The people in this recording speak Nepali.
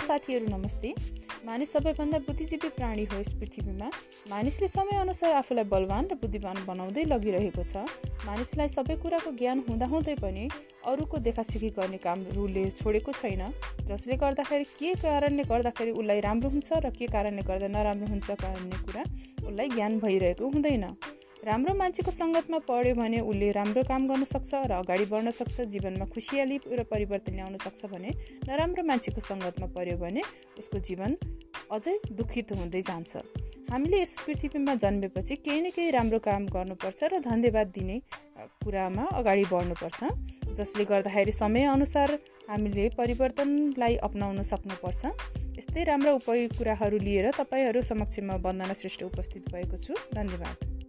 साथीहरू नमस्ते। मानिस सबैभन्दा बुद्धिजीवी प्राणी हो यस पृथ्वीमा। मानिसले समयअनुसार आफूलाई बलवान र बुद्धिमान बनाउँदै लगिरहेको छ। मानिसलाई सबै कुराको ज्ञान हुँदाहुँदै पनि अरूको देखासिखी गर्ने काम रुले छोडेको छैन जसले गर्दाखेरि के कारणले गर्दाखेरि उसलाई राम्रो हुन्छ र के कारणले गर्दा नराम्रो हुन्छ भन्ने कुरा उसलाई ज्ञान भइरहेको हुँदैन। राम्रो मान्छेको सङ्गतमा पढ्यो भने उसले राम्रो काम गर्न सक्छ र अगाडि बढ्न सक्छ जीवनमा खुसियाली र परिवर्तन ल्याउन सक्छ भने नराम्रो मान्छेको सङ्गतमा पऱ्यो भने उसको जीवन अझै दुखित हुँदै जान्छ। हामीले यस पृथ्वीमा जन्मेपछि केही न केही राम्रो काम गर्नुपर्छ र धन्यवाद दिने कुरामा अगाडि बढ्नुपर्छ जसले गर्दाखेरि समयअनुसार हामीले परिवर्तनलाई अप्नाउन सक्नुपर्छ। यस्तै राम्रो उपयोगी कुराहरू लिएर तपाईँहरू समक्षमा वन्दना श्रेष्ठ उपस्थित भएको छु। धन्यवाद।